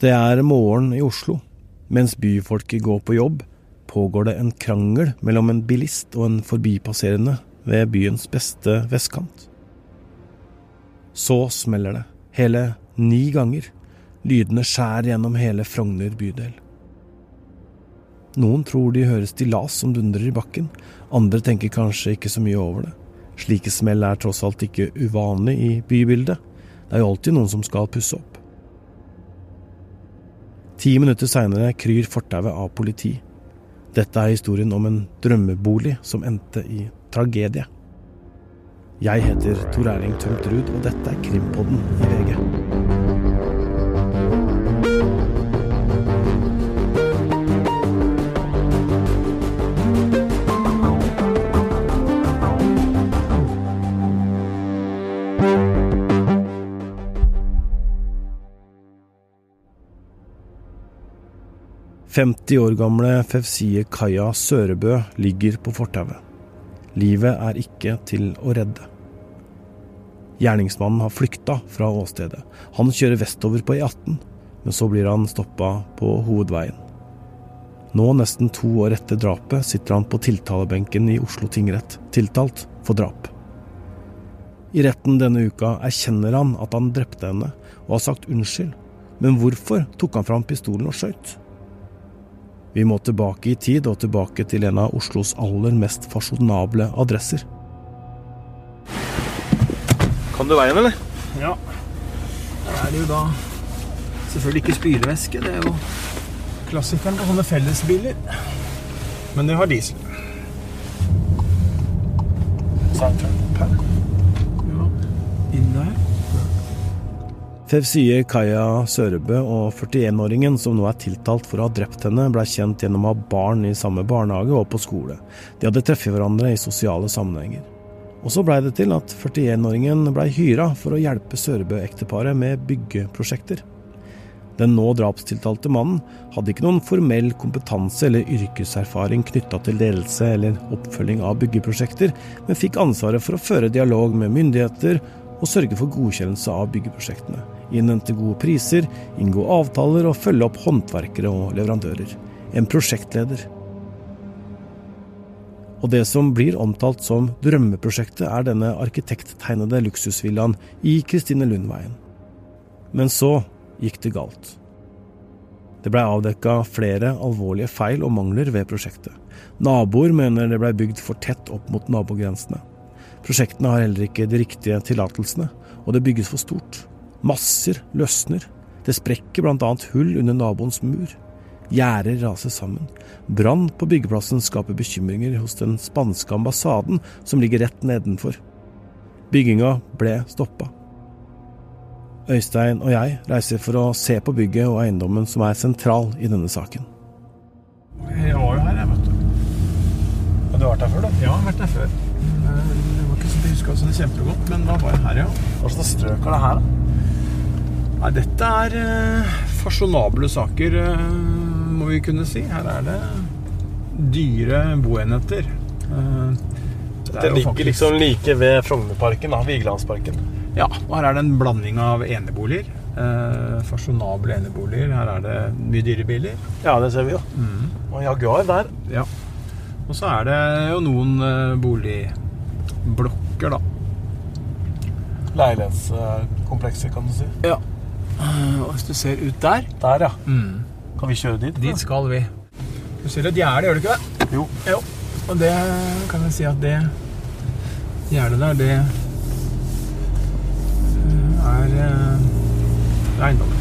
Det er morgen i Oslo. Mens byfolket går på jobb, pågår det en krangel mellom en bilist og en forbipasserende ved byens beste vestkant. Så smeller det, hele ni ganger. Lydene skjærer gjennom hele Frogner bydel. Noen tror de hører stillas som dundrer i bakken, andre tenker kanskje ikke så mye over det. Slike smell er tross alt ikke uvanlig i bybildet. Det er jo alltid noen som skal pusse opp. Ti minutter seinere kryr fortauet av politi. Dette er historien om en drømmebolig som endte i tragedie. Jeg heter Tor Erling Tømt Ruud, og dette er Krimpodden i VG. 50 år gamle Fevsie Kaja Sørebø ligger på fortauet. Livet er ikke til å redde. Gjerningsmannen har flykta fra åstedet. Han kjører vestover på E18, men så blir han stoppa på hovedveien. Nå, nesten to år etter drapet, sitter han på tiltalebenken i Oslo tingrett, tiltalt for drap. I retten denne uka erkjenner han at han drepte henne, og har sagt unnskyld. Men hvorfor tok han fram pistolen og skøyt? Vi må tilbake i tid og tilbake til en av Oslos aller mest fasjonable adresser. Kan du veien, eller? Ja. Der er det jo da selvfølgelig ikke spylevæske. Det er jo klassikeren på sånne fellesbiler. Men det har diesel. Ja. Fevsie Kaja Sørebø og 41-åringen som nå er tiltalt for å ha drept henne, ble kjent gjennom å ha barn i samme barnehage og på skole. De hadde treffet hverandre i sosiale sammenhenger. Og så blei det til at 41-åringen blei hyra for å hjelpe Sørebø-ekteparet med byggeprosjekter. Den nå drapstiltalte mannen hadde ikke noen formell kompetanse eller yrkeserfaring knytta til ledelse eller oppfølging av byggeprosjekter, men fikk ansvaret for å føre dialog med myndigheter og sørge for godkjennelse av byggeprosjektene, innhente gode priser, inngå avtaler og følge opp håndverkere og leverandører. En prosjektleder. Og det som blir omtalt som drømmeprosjektet, er denne arkitekttegnede luksusvillaen i Kristine Lundveien. Men så gikk det galt. Det blei avdekka flere alvorlige feil og mangler ved prosjektet. Naboer mener det blei bygd for tett opp mot nabogrensene. Prosjektene har heller ikke de riktige tillatelsene, og det bygges for stort. Masser løsner. Det sprekker bl.a. hull under naboens mur. Gjerder raser sammen. Brann på byggeplassen skaper bekymringer hos den spanske ambassaden som ligger rett nedenfor. Bygginga ble stoppa. Øystein og jeg reiser for å se på bygget og eiendommen som er sentral i denne saken. Jeg var jo her, jeg, vet du. Har du vært her før, da? Ja, jeg har vært her før. Det var ikke sånn jeg husker det kjempegodt, men da var jeg her, ja. Hva slags strøk er det her, da? Nei, dette er eh, fasjonable saker, eh, må vi kunne si. Her er det dyre boenheter. Eh, Det, er ligger faktisk- liksom like ved Frognerparken, da. Vigelandsparken. Ja, og her er det en blanding av eneboliger. Eh, fasjonable eneboliger. Her er det mye dyre biler. Ja, det ser vi jo. Og Jaguar der. Ja. Og så er det jo noen eh, boligblokker, da. Leilighetskomplekser, kan du si. Ja. Og hvis du ser ut der Der, ja. Kan vi kjøre dit? Dit skal vi. Du ser et gjerde, gjør du ikke det? Jo. Jo. Og det kan jeg si at det gjerdet der, det er eh, eiendommen.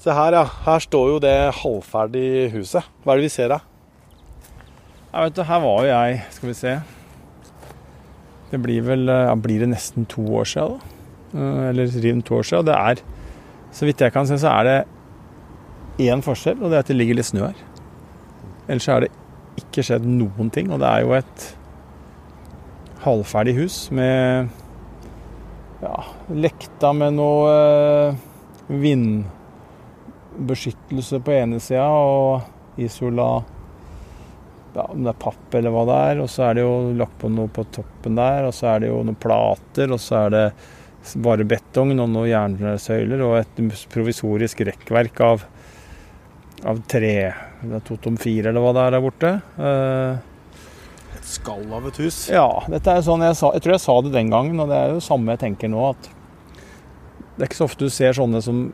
Se her, ja. Her står jo det halvferdige huset. Hva er det vi ser da? Ja, vet du, her var jo jeg, skal vi se. Det blir vel ja, blir det nesten to år siden, da. Eh, Eller rundt to år siden. Det er, så vidt jeg kan se, så er det én forskjell, og det er at det ligger litt snø her. Ellers er det ikke skjedd noen ting, og det er jo et halvferdig hus med ja, lekta med noe eh, vindbeskyttelse på ene sida og isola ja, om det er papp eller hva det er. Og så er det jo lagt på noe på toppen der, og så er det jo noen plater, og så er det bare betong og noen jernsøyler og et provisorisk rekkverk av, av tre. Det er Totom fire eller hva det er der borte. Uh, et skall av et hus? Ja. dette er sånn jeg sa, Jeg tror jeg sa det den gangen, og det er jo samme jeg tenker nå. at Det er ikke så ofte du ser sånne som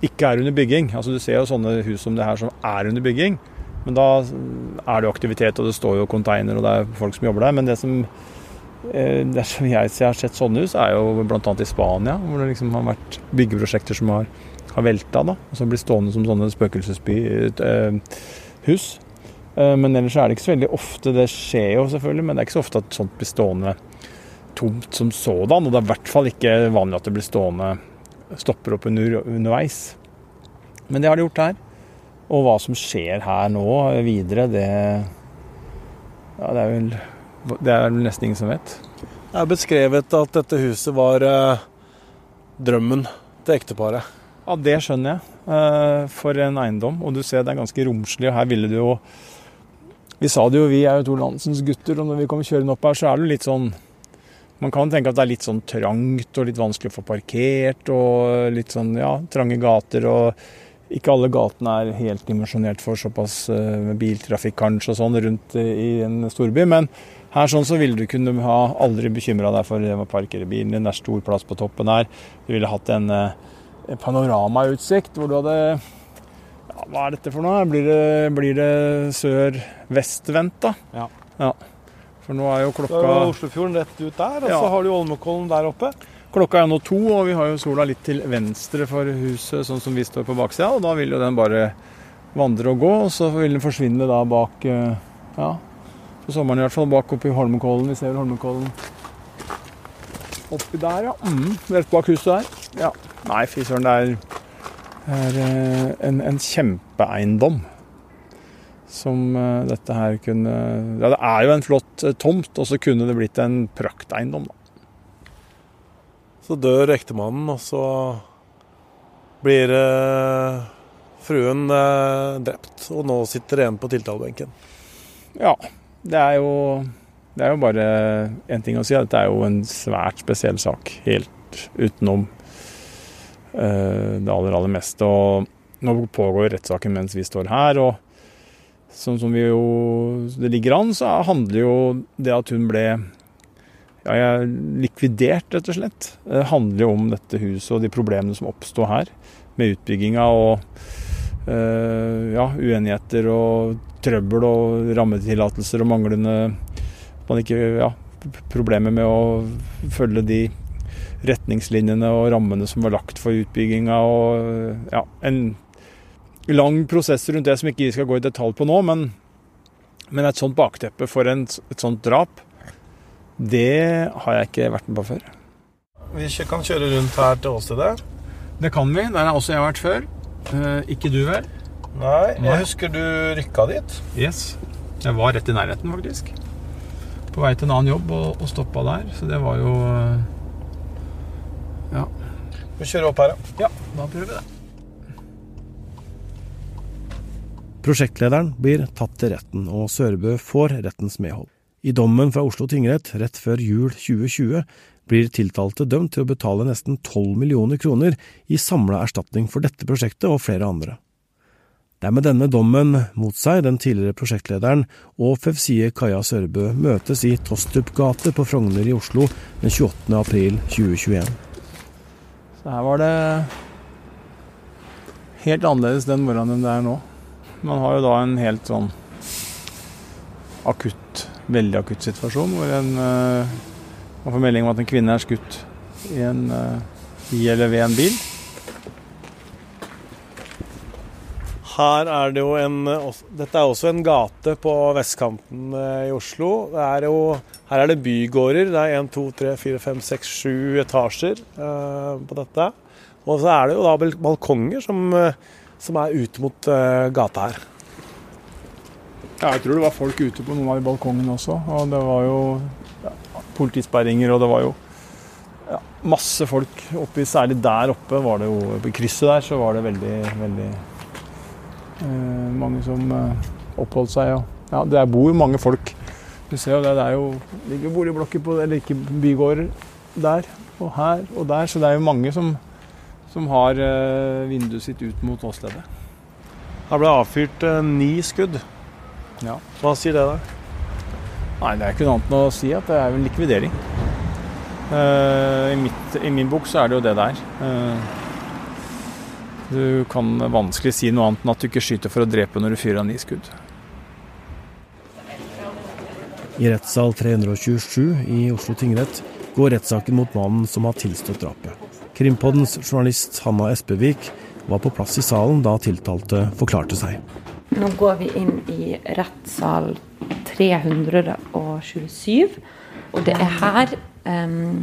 ikke er under bygging. Altså Du ser jo sånne hus som det her som er under bygging. Men da er det jo aktivitet, og det står jo container, og det er folk som jobber der. Men det som, eh, det som jeg har sett sånne hus, er jo bl.a. i Spania, hvor det liksom har vært byggeprosjekter som har, har velta, da, og som blir stående som sånne spøkelseshus. Eh, men ellers er det ikke så veldig ofte. Det skjer jo selvfølgelig, men det er ikke så ofte at sånt blir stående tomt som sådan. Og det er i hvert fall ikke vanlig at det blir stående stopper opp under, underveis. Men det har de gjort her. Og hva som skjer her nå videre, det Ja, det er vel Det er vel nesten ingen som vet. Det er beskrevet at dette huset var eh, drømmen til ekteparet. Ja, det skjønner jeg. Eh, for en eiendom. Og du ser det er ganske romslig, og her ville du jo Vi sa det jo, vi er jo to landsens gutter, og når vi kommer kjørende opp her, så er det litt sånn man kan tenke at det er litt sånn trangt og litt vanskelig å få parkert, og litt sånn, ja, trange gater og ikke alle gatene er helt dimensjonert for såpass uh, biltrafikk kanskje og sånn rundt i en storby. Men her sånn så ville du kunne ha aldri bekymra deg for å parkere bilen din. Det er stor plass på toppen her. Du ville hatt en, uh, panoramautsikt hvor du hadde ja, Hva er dette for noe? Blir det, blir det sør-vest-vendt, da? Ja. ja. For nå er jo klokka Da er Oslofjorden rett ut der, og ja. så har du Olmokollen der oppe. Klokka er nå to, og vi har jo sola litt til venstre for huset, sånn som vi står på baksida. Og da vil jo den bare vandre og gå, og så vil den forsvinne da bak eh, Ja, på sommeren i hvert fall, bak oppi Holmenkollen. Vi ser Holmenkollen oppi der, ja. Mm, rett bak huset der. Ja. Nei, fy søren, det er, er eh, en, en, kjempeeiendom som uh, dette her kunne Ja, det er jo en flott tomt, og så kunne det blitt en prakteiendom, da. Så dør ektemannen, og så blir eh, fruen eh, drept. Og nå sitter en på tiltalebenken. Ja. Det er jo, det er jo bare én ting å si. Dette er jo en svært spesiell sak. Helt utenom eh, det aller, aller meste. Og nå pågår rettssaken mens vi står her. og sånn som vi jo, det ligger an, så handler jo det at hun ble ja, jeg er likvidert, rett og slett. Det handler jo om dette huset og de problemene som oppsto her med utbygginga og uh, ja, uenigheter og trøbbel og rammetillatelser og manglende man ikke, ja, Problemer med å følge de retningslinjene og rammene som var lagt for utbygginga og ja, en lang prosess rundt det som ikke vi skal gå i detalj på nå, men, men et sånt bakteppe for en, et sånt drap det har jeg ikke vært med på før. Vi kan kjøre rundt her til åstedet. Det kan vi. Der har også jeg vært før. Eh, ikke du, vel? Nei, jeg husker du rykka dit. Yes. Jeg var rett i nærheten, faktisk. På vei til en annen jobb og, og stoppa der. Så det var jo eh, Ja. Vi kjører opp her, ja. Ja, da prøver vi det. Prosjektlederen blir tatt til retten, og Sørbø får rettens medhold. I dommen fra Oslo tingrett rett før jul 2020 blir tiltalte dømt til å betale nesten 12 millioner kroner i samla erstatning for dette prosjektet og flere andre. Det er med denne dommen mot seg den tidligere prosjektlederen og Fevsie Kaja Sørbø møtes i Tostrup gate på Frogner i Oslo den 28. april 2021. Så her var det helt annerledes den morgenen enn det er nå. Man har jo da en helt sånn akutt veldig akutt situasjon hvor en uh, man får melding om at en kvinne er skutt i, en, uh, i eller ved en bil. Her er det jo en Dette er også en gate på vestkanten eh, i Oslo. Er jo, her er det bygårder. Det er 1, 2, 3, 4, 5, 6, 7 etasjer uh, på dette. Og så er det jo da balkonger som, som er ute mot uh, gata her. Ja, jeg tror det var folk ute på noen av de balkongene også. Og det var jo ja, politisperringer, og det var jo ja, masse folk oppi Særlig der oppe var det jo På krysset der så var det veldig, veldig eh, mange som eh, oppholdt seg. Og ja, det bor jo mange folk. Du ser jo det, det er jo ligger boligblokker på eller ikke bygårder der og her og der, så det er jo mange som, som har uh, vinduet sitt ut mot åstedet. Her ble avfyrt uh, ni skudd. Ja. Hva sier det, da? Nei, Det er ikke noe annet enn å si at det er en likvidering. Uh, i, mitt, I, min bok så er det jo det der. Uh, du kan vanskelig si noe annet enn at du ikke skyter for å drepe når du fyrer av ni skudd. I rettssal 327 i Oslo tingrett går rettssaken mot mannen som har tilstått drapet. Krimpoddens journalist Hanna Espevik var på plass i salen da tiltalte forklarte seg. Nå går vi inn i rettssal 327, og det er her um,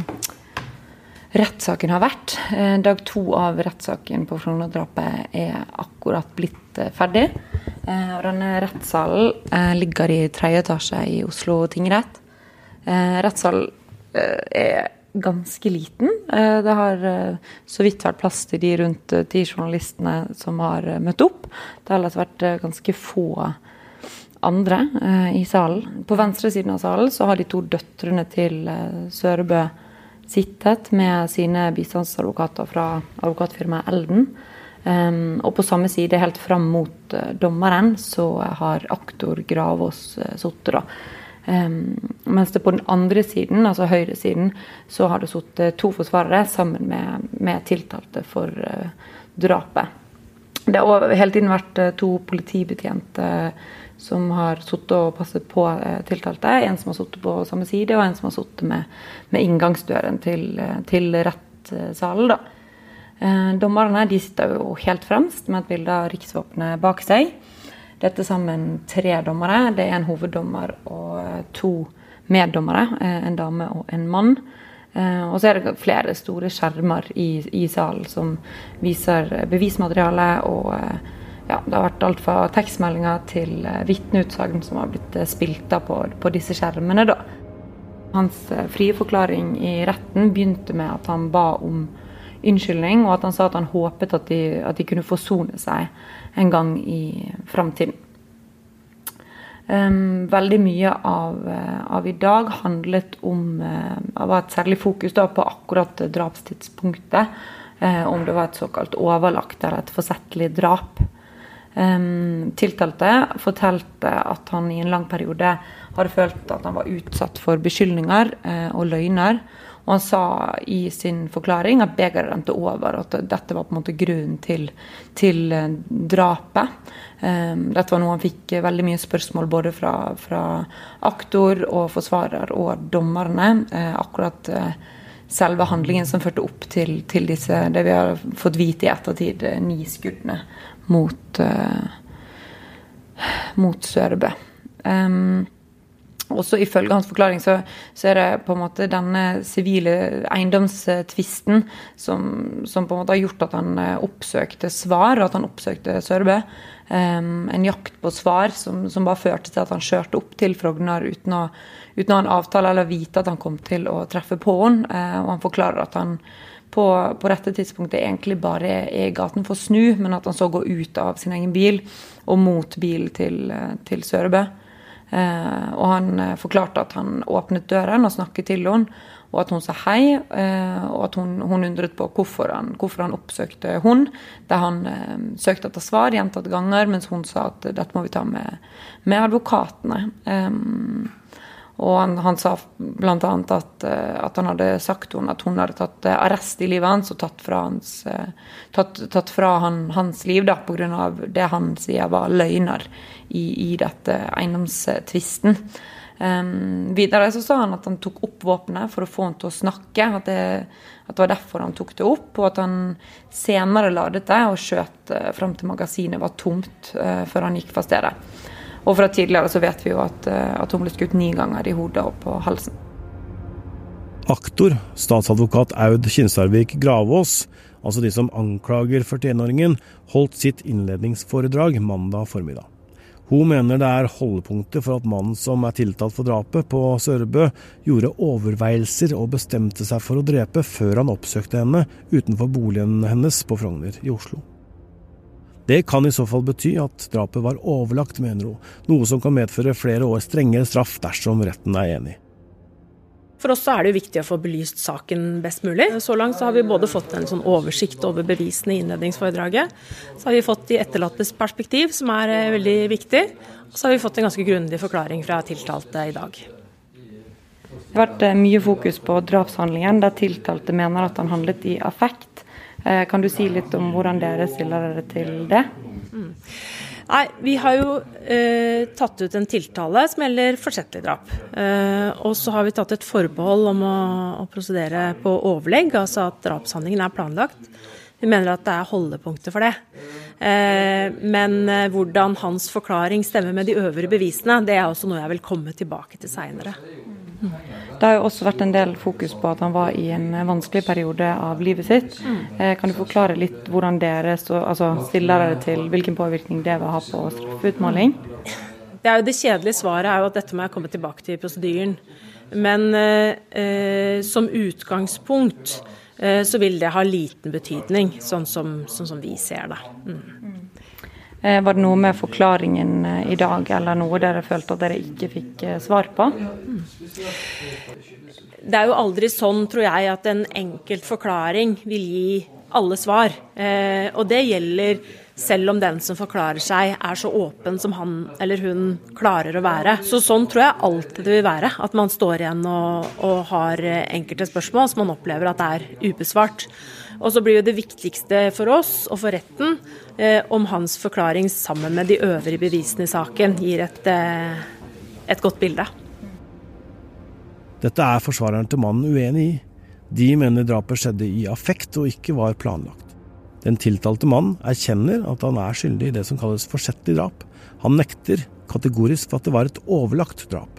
rettssaken har vært. Eh, dag to av rettssaken på Frogner-drapet er akkurat blitt eh, ferdig. Eh, og denne rettssalen ligger i tredje etasje i Oslo tingrett. Rettssalen er ganske liten. Det har så vidt vært plass til de rundt ti journalistene som har møtt opp. Det har ellers vært ganske få andre i salen. På venstre siden av salen så har de to døtrene til Sørebø sittet med sine bistandsadvokater fra advokatfirmaet Elden. Og på samme side, helt fram mot dommeren, så har aktor Gravås sittet. Um, mens det på den andre siden, altså høyresiden, så har det sittet to forsvarere sammen med, med tiltalte for uh, drapet. Det har hele tiden vært to politibetjenter som har sittet og passet på eh, tiltalte. En som har sittet på samme side, og en som har sittet med, med, inngangsdøren til, eh, til rettssalen. Da. Eh, dommerne de sitter jo helt fremst med et bilde av riksvåpenet bak seg. Dette sammen tre dommere. Det er en hoveddommer og to meddommere. En dame og en mann. Og så er det flere store skjermer i, i salen som viser bevismateriale og ja, det har vært alt fra tekstmeldinger til vitneutsagn som har blitt spilt av på, på, disse skjermene. Da. Hans frie forklaring i retten begynte med at han ba om unnskyldning, og at han sa at han håpet at de, at de kunne forsone seg en gang i framtiden. Um, veldig mye av, av, i dag handlet om uh, var et særlig fokus da, på akkurat drapstidspunktet. Uh, om det var et såkalt overlagt eller et forsettlig drap. Um, tiltalte fortalte at han i en lang periode hadde følt at han var utsatt for beskyldninger uh, og løgner. Og han sa i sin forklaring at begeret rente over, og at dette var på en måte grunnen til, til uh, drapet. Um, dette var noe han fikk veldig mye spørsmål både fra, fra aktor og forsvarer og dommerne. Uh, akkurat selve handlingen som førte opp til, til, disse, det vi har fått vite i ettertid, ni skuddene mot, uh, mot Sørebø. Um, også ifølge hans forklaring så, så, er det på en måte denne sivile eiendomstvisten som, som, på en måte har gjort at han eh, oppsøkte svar, at han oppsøkte Sørbø. Um, en jakt på svar som, som, bare førte til at han kjørte opp til Frogner uten å, uten å ha en avtale eller vite at han kom til å treffe på henne. Uh, og han forklarer at han på, på dette tidspunktet egentlig bare er i gaten for å snu, men at han så går ut av sin egen bil og mot bilen til, til Sørebø. Eh, og han eh, forklarte at han åpnet døren og snakket til henne, og at hun sa hei, eh, og at hun, hun undret på hvorfor han, hvorfor han oppsøkte hun, der han eh, søkte etter svar gjentatte ganger, mens hun sa at dette må vi ta med, med advokatene. Um, og han, han sa bl.a. At, eh, at han hadde sagt henne at hun hadde tatt eh, arrest i livet hans og tatt fra, hans, eh, tatt, tatt fra han, hans liv pga. det han sier var løgner i, i dette eiendomstvisten. Um, videre så sa han at han tok opp våpenet for å få henne til å snakke. At det, at det, var derfor han tok det opp, og at han senere ladet det og skjøt uh, fram til magasinet var tomt uh, før han gikk fra stedet. Og fra tidligere så vet vi jo at, eh, at hun ble skutt ni ganger i hodet og på halsen. Aktor, statsadvokat Aud Kinsarvik Gravås, altså de som anklager 41-åringen, holdt sitt innledningsforedrag mandag formiddag. Hun mener det er holdepunktet for at mannen som er tiltalt for drapet på Sørebø, gjorde overveielser og bestemte seg for å drepe før han oppsøkte henne utenfor boligen hennes på Frogner i Oslo. Det kan i så fall bety at drapet var overlagt, mener hun, noe som kan medføre flere år strengere straff dersom retten er enig. For oss er det viktig å få belyst saken best mulig. Så langt så har vi både fått en sånn oversikt over bevisene i innledningsforedraget, så har vi fått de etterlattes perspektiv, som er eh, veldig viktig, og så har vi fått en ganske grundig forklaring fra tiltalte i dag. Det har vært eh, mye fokus på drapshandlingen, der tiltalte mener at han handlet i affekt. Eh, kan du si litt om hvordan dere stiller dere til det? Mm. Nei, Vi har jo eh, tatt ut en tiltale som gjelder forsettlig drap. Eh, og så har vi tatt et forbehold om å, å prosedere på overlegg, altså at drapshandlingen er planlagt. Vi mener at det er holdepunkter for det. Eh, men eh, hvordan hans forklaring stemmer med de øvrige bevisene, det er også noe jeg vil komme tilbake til seinere. Det har jo også vært en del fokus på at han var i en vanskelig periode av livet sitt. Mm. Eh, kan du forklare litt hvordan dere altså, stiller dere til hvilken påvirkning det vil ha på straffeutmåling? Det, det kjedelige svaret er jo at dette må jeg komme tilbake til i prosedyren. Men eh, eh, som utgangspunkt eh, så vil det ha liten betydning, sånn som, sånn som vi ser det. Mm. Eh, var det noe med forklaringen eh, i dag, eller noe dere følte at dere ikke fikk eh, svar på? Det er jo aldri sånn, tror jeg, at en enkelt forklaring vil gi alle svar. Og det gjelder selv om den som forklarer seg er så åpen som han eller hun klarer å være. Så sånn tror jeg alltid det vil være. At man står igjen og, og har enkelte spørsmål som man opplever at er ubesvart. Og så blir jo det viktigste for oss og for retten eh, om hans forklaring sammen med de øvrige bevisene i saken gir et, eh, et godt bilde. Dette er forsvareren til mannen uenig i. De mener drapet skjedde i affekt og ikke var planlagt. Den tiltalte mannen erkjenner at han er skyldig i det som kalles forsettlig drap. Han nekter kategorisk for at det var et overlagt drap.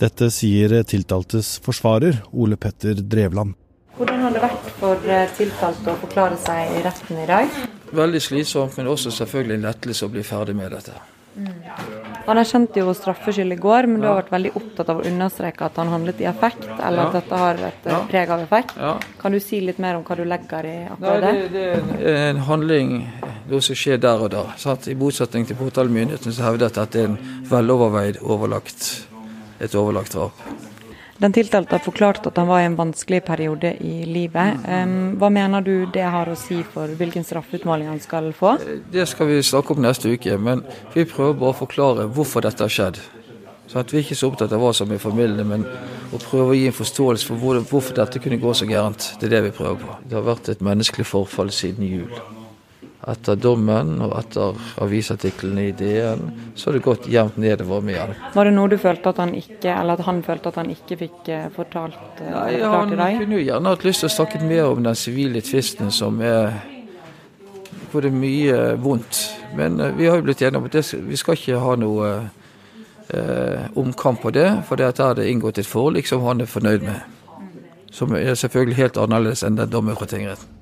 Dette sier tiltaltes forsvarer, Ole Petter Drevland. Hvordan har det vært for eh, tiltalte å forklare seg i retten i dag? Veldig slitsomt, men også selvfølgelig en lettelse å bli ferdig med dette. Mm. Han erkjente jo straffskyld i går, men du har vært veldig opptatt av å understreke at han handlet i effekt, eller ja. at dette har et eh, ja. preg av effekt. Ja. Kan du si litt mer om hva du legger i akkurat det? det, det er en handling noe som skjer der og da. Sant? I motsetning til påtalemyndigheten som hevdet at det er en veloverveid overlagt, et overlagt drap. Den tiltalte har forklart at han var i en vanskelig periode i livet. Hva mener du det har å si for hvilken straffeutmåling han skal få? Det skal vi snakke om neste uke, men vi prøver bare å forklare hvorfor dette har skjedd. Så at Vi er ikke så opptatt av hva som er familien, men å prøve å gi en forståelse for hvorfor dette kunne gå så gærent. Det er det vi prøver på. Det har vært et menneskelig forfall siden jul etter dommen og etter avisartiklene i DN, så har det gått jevnt nedover med han. Var det noe du følte at han ikke, eller at han følte at han ikke fikk eh, fortalt, eh, Nei, fortalt til deg? Han kunne jo gjerne hatt lyst til å snakke mer om den sivile tvisten som er hvor det er mye vondt. Men eh, vi har jo blitt enige om at det, vi skal ikke ha noe eh, omkamp på det, for der er det inngått et forlik som han er fornøyd med. Som er selvfølgelig helt annerledes enn den dommen fra tingretten.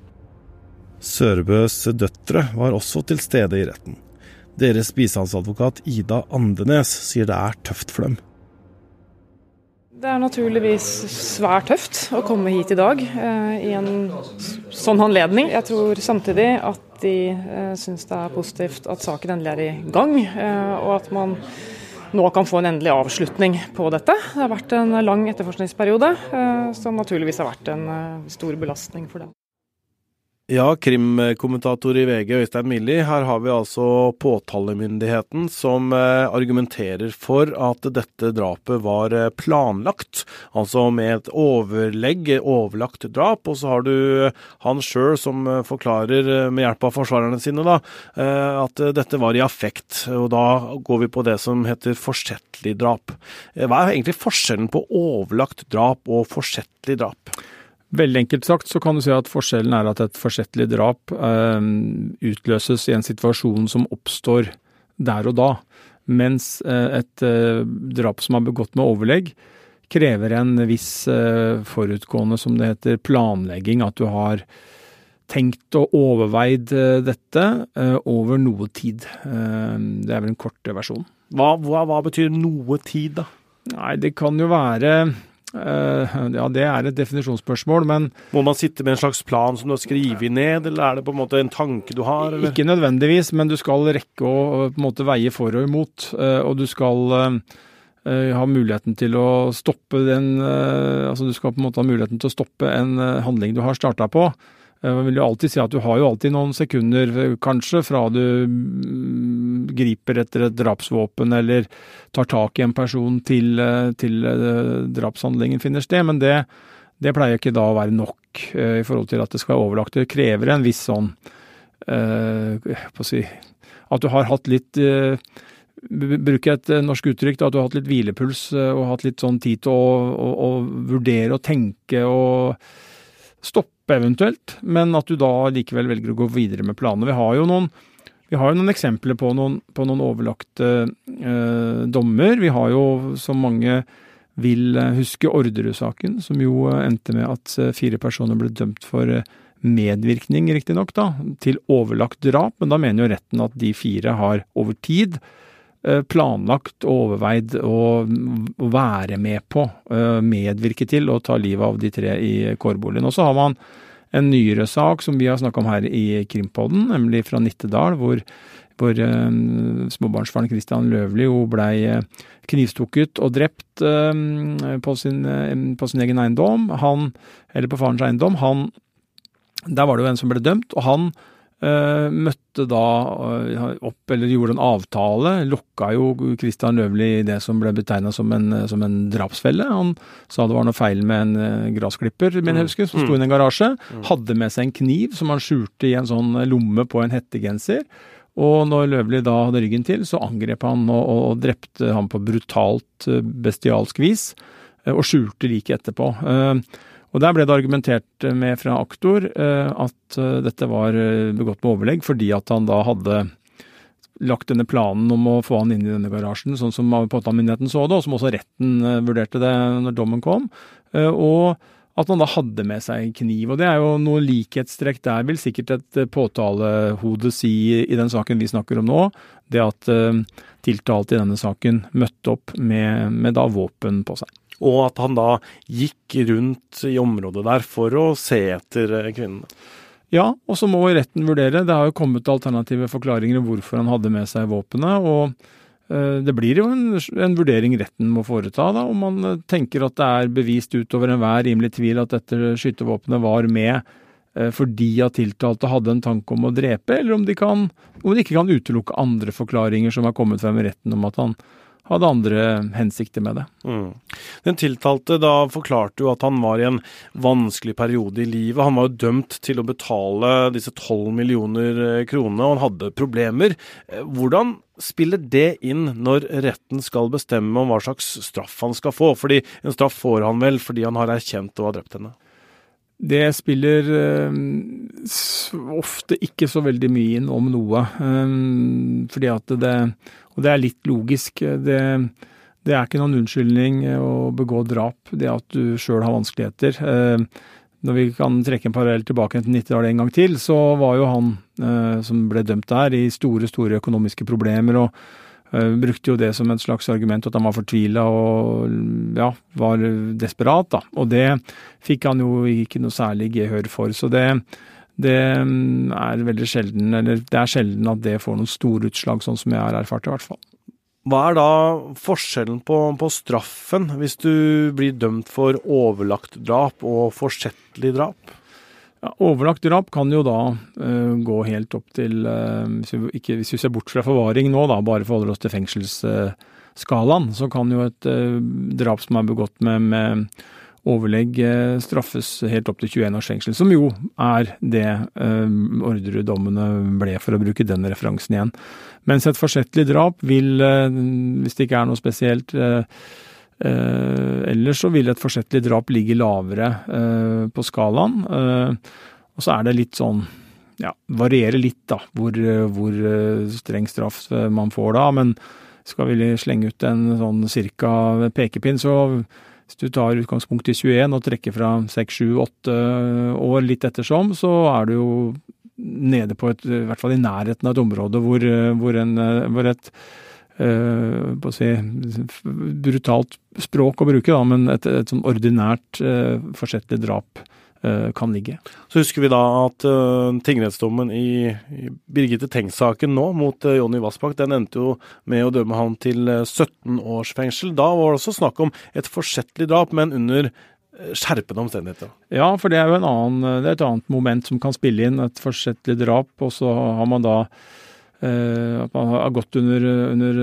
Sørbøs døtre var også til stede i retten. Deres bistandsadvokat Ida Andenes sier det er tøft for dem. Det er naturligvis svært tøft å komme hit i dag eh, i en sånn anledning. Jeg tror samtidig at de eh, syns det er positivt at saken endelig er i gang, eh, og at man nå kan få en endelig avslutning på dette. Det har vært en lang etterforskningsperiode, eh, som naturligvis har vært en eh, stor belastning for dem. Ja, krimkommentator i VG Øystein Milli. Her har vi altså påtalemyndigheten som eh, argumenterer for at dette drapet var eh, planlagt. Altså med et overlegg, overlagt drap. Og så har du han sjøl som eh, forklarer med hjelp av forsvarerne sine da, at dette var i affekt. Og da går vi på det som heter forsettlig drap. Hva er egentlig forskjellen på overlagt drap og forsettlig drap? Veldig enkelt sagt så kan du si at forskjellen er at et forsettlig drap eh, utløses i en situasjon som oppstår der og da, mens eh, et eh, drap som er begått med overlegg, krever en viss eh, forutgående, som det heter, planlegging. At du har tenkt og overveid dette over noe tid. det er vel en korte versjon. Hva, hva, hva betyr noe tid, da? Nei, det kan jo være ja, det er et definisjonsspørsmål, men Må man sitte med en slags plan som du har skrevet ned, eller er det på en måte en tanke du har? Eller? Ikke nødvendigvis, men du skal rekke å på en måte veie for og imot. eh, Og du skal eh, ha muligheten til å stoppe den eh, Altså du skal på en måte ha muligheten til å stoppe en eh, handling du har starta på. Eh, Jeg vil jo alltid si at du har jo alltid noen sekunder, eh, kanskje, fra du mm, griper etter et drapsvåpen eller tar tak i en person til, eh, til drapshandlingen finner sted, men det, det pleier ikke da å være nok i forhold til at det skal være overlagt. Det krever en viss sånn på å si, At du har hatt litt eh, b- Bruke et norsk uttrykk, at du har hatt litt hvilepuls og hatt litt sånn tid til å, å, å vurdere og tenke og stoppe eventuelt, men at du da likevel velger å gå videre med planene. Vi har jo noen, har jo noen eksempler på noen, på noen overlagte eh, dommer. Vi har jo, som mange vil eh, huske, Orderud-saken, som jo eh, endte med at eh, fire personer ble dømt for medvirkning, riktignok, til overlagt drap. Men da mener jo retten at de fire har over tid planlagt og overveid å, være med på, eh, medvirke til å ta livet av de tre i kårboligen. Og så har man en nyere sak som vi har snakka om her i Krimpodden, nemlig fra Nittedal, hvor, hvor eh, småbarnsfaren Christian Løvli jo blei eh, knivstukket og drept eh, på, sin, eh, på sin egen eiendom. Han, eller på farens eiendom. Han, der var det jo en som ble dømt, og han eh, møtte da eh, opp, eller gjorde en avtale, lokka jo Christian Løvli i det som ble betegna som, en- som en drapsfelle. Han sa det var noe feil med en eh, gressklipper, mener jeg husker, som sto i en garasje. Hadde med seg en kniv som han skjulte i en sånn lomme på en hettegenser. Og når Løvli da hadde ryggen til, så angrep han og, og, drepte ham på brutalt, eh, bestialsk vis, eh, og skjulte liket etterpå. Eh, Og der ble det argumentert med fra aktor eh, at eh, dette var eh, begått med overlegg, fordi at han da hadde lagt denne planen om å få han inn i denne garasjen, sånn som påtalemyndigheten så det, og som også retten vurderte det når dommen kom. Og at han da hadde med seg kniv. Og det er jo noe likhetstrekk der, vil sikkert et eh, påtalehode si i den saken vi snakker om nå. Det at tiltalte i denne saken møtte opp med, med da våpen på seg. Og at han da gikk rundt i området der for å se etter eh, kvinnene. Ja, og så må retten vurdere. Det har jo kommet alternative forklaringer om hvorfor han hadde med seg våpenet. og eh, det blir jo en, en vurdering retten må foreta, da, om man eh, tenker at det er bevist utover enhver rimelig tvil at dette skytevåpenet var med fordi at tiltalte hadde en tanke om å drepe, eller om de, kan, om de ikke kan utelukke andre forklaringer som har kommet frem i retten om at han hadde andre hensikter med det. Mm. Den tiltalte da forklarte jo at han var i en vanskelig periode i livet. Han var jo dømt til å betale disse tolv millioner eh, kronene, og han hadde problemer. Eh, Hvordan spiller det inn når retten skal bestemme om hva slags straff han skal få? Fordi en straff får han vel fordi han har erkjent å ha drept henne? Det spiller eh, ofte ikke så veldig mye inn om noe. eh, fordi at det Og det er litt logisk. Det, det er ikke noen unnskyldning å begå drap, det at du sjøl har vanskeligheter. Eh, når vi kan trekke en parallell tilbake til 90-tallet en gang til, så var jo han som ble dømt der, i store, store økonomiske problemer. og brukte jo det som et slags argument at han var fortvila og ja, var desperat. da. Og det fikk han jo ikke noe særlig gehør for. Så det, det mm, er veldig sjelden, eller det er sjelden at det får noen store utslag, sånn som jeg har erfart i hvert fall. Hva er da forskjellen på, på straffen hvis du blir dømt for overlagt drap og forsettlig drap? Ja, overlagt drap kan jo da uh, gå helt opp til uh, hvis, vi ikke, hvis vi ser bort fra forvaring nå, da, bare forholder oss til fengselsskalaen, så kan jo et eh, drap som er begått med, med overlegg straffes helt opp til 21 års fengsel, som jo er det eh, Orderud-dommene ble, for å bruke den referansen igjen. Mens et forsettlig drap vil, hvis det ikke er noe spesielt Eh, ellers så vil et forsettlig drap ligge lavere eh, på skalaen. Eh, og så er det litt sånn ja, varierer litt da, hvor, eh, hvor eh, streng straff eh, man får da. Men skal vi slenge ut en sånn cirka pekepinn, så hvis du tar utgangspunkt i 21 og trekker fra 6, 7, 8 år litt ettersom, så er du jo nede på et, i hvert fall i nærheten av et område hvor, eh, hvor, en, eh, hvor et si, brutalt språk å bruke, da, men et, et sånn ordinært uh, forsettlig drap uh, kan ligge. Så husker vi da at uh, tingrettsdommen i, i Birgitte Tengs-saken nå mot uh, Jonny Vassbakk, den endte jo med å dømme han til 17 års fengsel. Da var det også snakk om et forsettlig drap, men under skjerpende omstendigheter. Ja, for det er jo en annen, det er et annet moment som kan spille inn. Et forsettlig drap, og så har man da eh, at man har gått under, under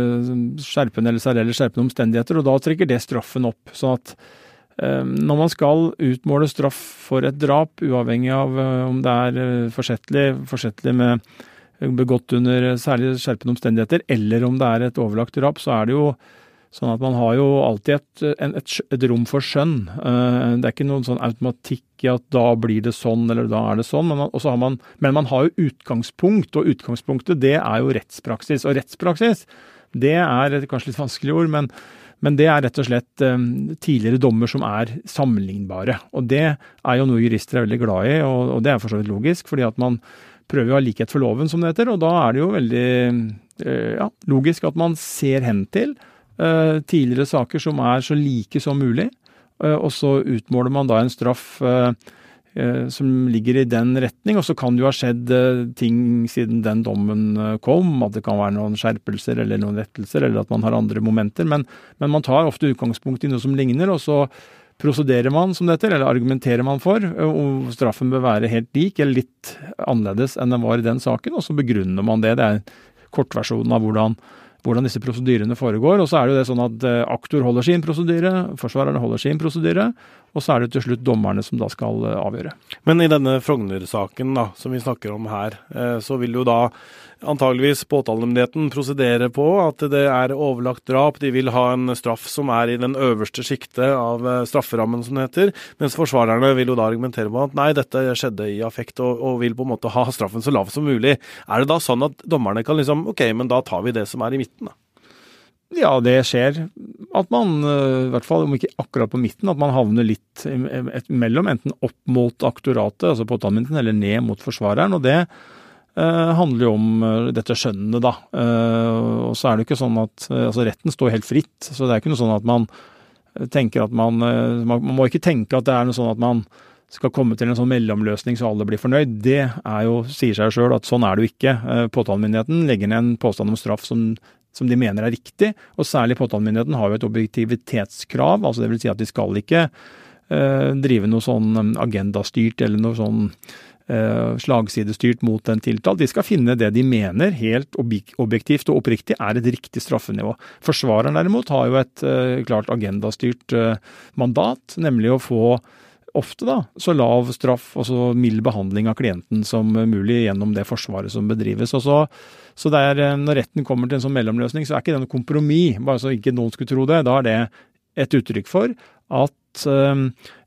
skjerpende eller særlig skjerpende omstendigheter, og da trekker det straffen opp. sånn at eh, når man skal utmåle straff for et drap, uavhengig av eh, om det er eh, forsettlig, forsettlig med begått under særlig skjerpende omstendigheter, eller om det er et overlagt drap, så er det jo Sånn at man har jo alltid et, et, et rom for skjønn. Eh, det er ikke noen sånn automatikk i at da blir det sånn, eller da er det sånn. Men man, har man, men man har jo utgangspunkt, og utgangspunktet det er jo rettspraksis. Og rettspraksis, det er kanskje litt vanskelig ord, men, men det er rett og slett um, tidligere dommer som er sammenlignbare. Og det er jo noe jurister er veldig glad i, og, og det er for så vidt logisk. fordi at man prøver å ha likhet for loven, som det heter. Og da er det jo veldig uh, ja, logisk at man ser hen til Eh, tidligere saker som er så like som mulig. Eh, og så utmåler man da en straff eh, som ligger i den retning. Og så kan det jo ha skjedd ting siden den dommen kom, at det kan være noen skjerpelser eller noen rettelser, eller at man har andre momenter. Men, men man tar ofte utgangspunkt i noe som ligner, og så prosederer man som dette, eller argumenterer man for, og straffen bør være helt lik eller litt annerledes enn den var i den saken, og så begrunner man det. Det er kortversjonen av hvordan hvordan disse prosedyrene foregår. Og så er det jo det sånn at eh, aktor holder sin prosedyre, forsvarerne holder sin prosedyre, og så er det til slutt dommerne som da skal eh, avgjøre. Men i denne Frogner-saken da, som vi snakker om her, eh, så vil jo da antageligvis påtalemyndigheten prosedere på at det er overlagt drap. De vil ha en straff som er i den øverste sjiktet av strafferammen, som det heter. Mens forsvarerne vil jo da argumentere på at nei, dette skjedde i affekt, og, og, vil på en måte ha straffen så lav som mulig. Er det da sånn at dommerne kan liksom OK, men da tar vi det som er i midten, da? Ja, det skjer. At man, eh, i hvert fall om ikke akkurat på midten, at man havner litt mellom, enten opp mot aktoratet, altså påtalemyndigheten, eller ned mot forsvareren. Og det eh, handler jo om uh, dette skjønnet, da. Eh, og så er det jo ikke sånn at uh, Altså, retten står helt fritt, så det er ikke noe sånn at man tenker at man Man må ikke tenke at det er noe sånn at man skal komme til en sånn mellomløsning så alle blir fornøyd. Det er jo, sier seg sjøl at sånn er det jo ikke. Påtalemyndigheten legger ned en påstand om straff som som de mener er riktig. Og særlig påtalemyndigheten har jo et objektivitetskrav, altså vil Si at de skal ikke eh, drive noe sånn um, agendastyrt eller noe sånn eh, slagsidestyrt mot den tiltalt. De skal finne det de mener helt objektivt og oppriktig er et riktig straffenivå. Forsvareren derimot har jo et eh, klart agendastyrt mandat, nemlig å få ofte da, så lav straff og så mild behandling av klienten som mulig gjennom det forsvaret som bedrives. Og så, så er, eh, Når retten kommer til en sånn mellomløsning, så er ikke det noe kompromiss, bare så ikke noen skulle tro det. Da er det et uttrykk for at uh,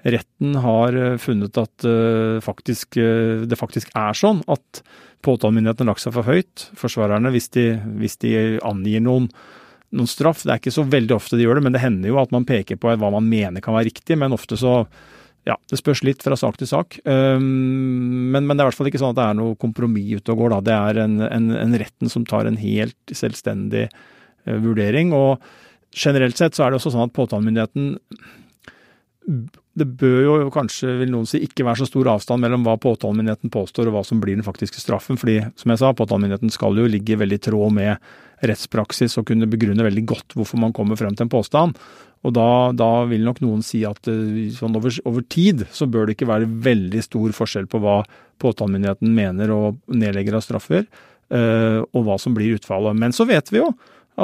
retten har eh, funnet at uh, faktisk, uh, det faktisk er sånn at påtalemyndigheten har lagt seg for høyt. Forsvarerne, hvis de, hvis de angir noen noen straff. Det er ikke så veldig ofte de gjør det, men det hender jo at man peker på hva man mener kan være riktig. Men ofte så ja, det spørs litt fra sak til sak. Men, men, det er i hvert fall ikke sånn at det er noe kompromiss ute og går. Da. Det er en, en, en, retten som tar en helt selvstendig uh, vurdering. Og generelt sett så er det også sånn at påtalemyndigheten det bør jo kanskje, vil noen si, ikke være så stor avstand mellom hva påtalemyndigheten påstår og hva som blir den faktiske straffen. fordi, som jeg sa, påtalemyndigheten skal jo ligge veldig i tråd med rettspraksis og kunne begrunne veldig godt hvorfor man kommer frem til en påstand. Og da, da, vil nok noen si at eh, sånn over, over, tid så bør det ikke være veldig stor forskjell på hva påtalemyndigheten mener og nedlegger av straffer, øh, og hva som blir utfallet. Men så vet vi jo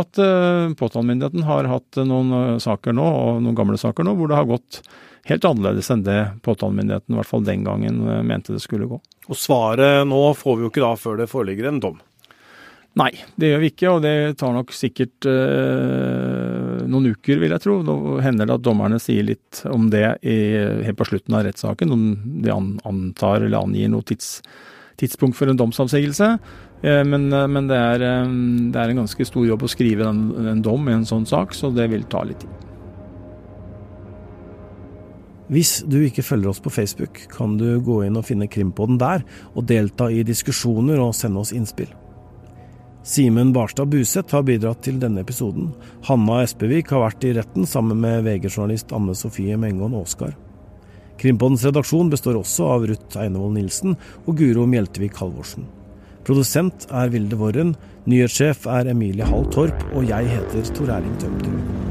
at uh, påtalemyndigheten har hatt noen saker nå, og noen gamle saker nå, hvor det har gått helt annerledes enn det påtalemyndigheten i hvert fall den gangen mente det skulle gå. Og svaret nå får vi jo ikke da før det foreligger en dom? Nei, det gjør vi ikke, og det tar nok sikkert uh, noen uker, vil jeg tro. Nå hender det at dommerne sier litt om det i, helt på slutten av rettssaken, om de antar eller angir noe tids, tidspunkt for en domsavsigelse. Uh, men, uh, men det, er, det, er, en ganske stor jobb å skrive en, en dom i en sånn sak, så det vil ta litt tid. Hvis du ikke følger oss på Facebook, kan du gå inn og finne Krimpodden der, og delta i diskusjoner og sende oss innspill. Simen Barstad Buseth har bidratt til denne episoden. Hanna Espevik har vært i retten sammen med VG-journalist Anne Sofie Mengon Aasgard. Krimpodens redaksjon består også av Ruth Einevold Nilsen og Guro Mjeltevik Halvorsen. Produsent er Vilde Worren, nyhetssjef er Emilie Hall Torp, og jeg heter Tor Erling Tømterud.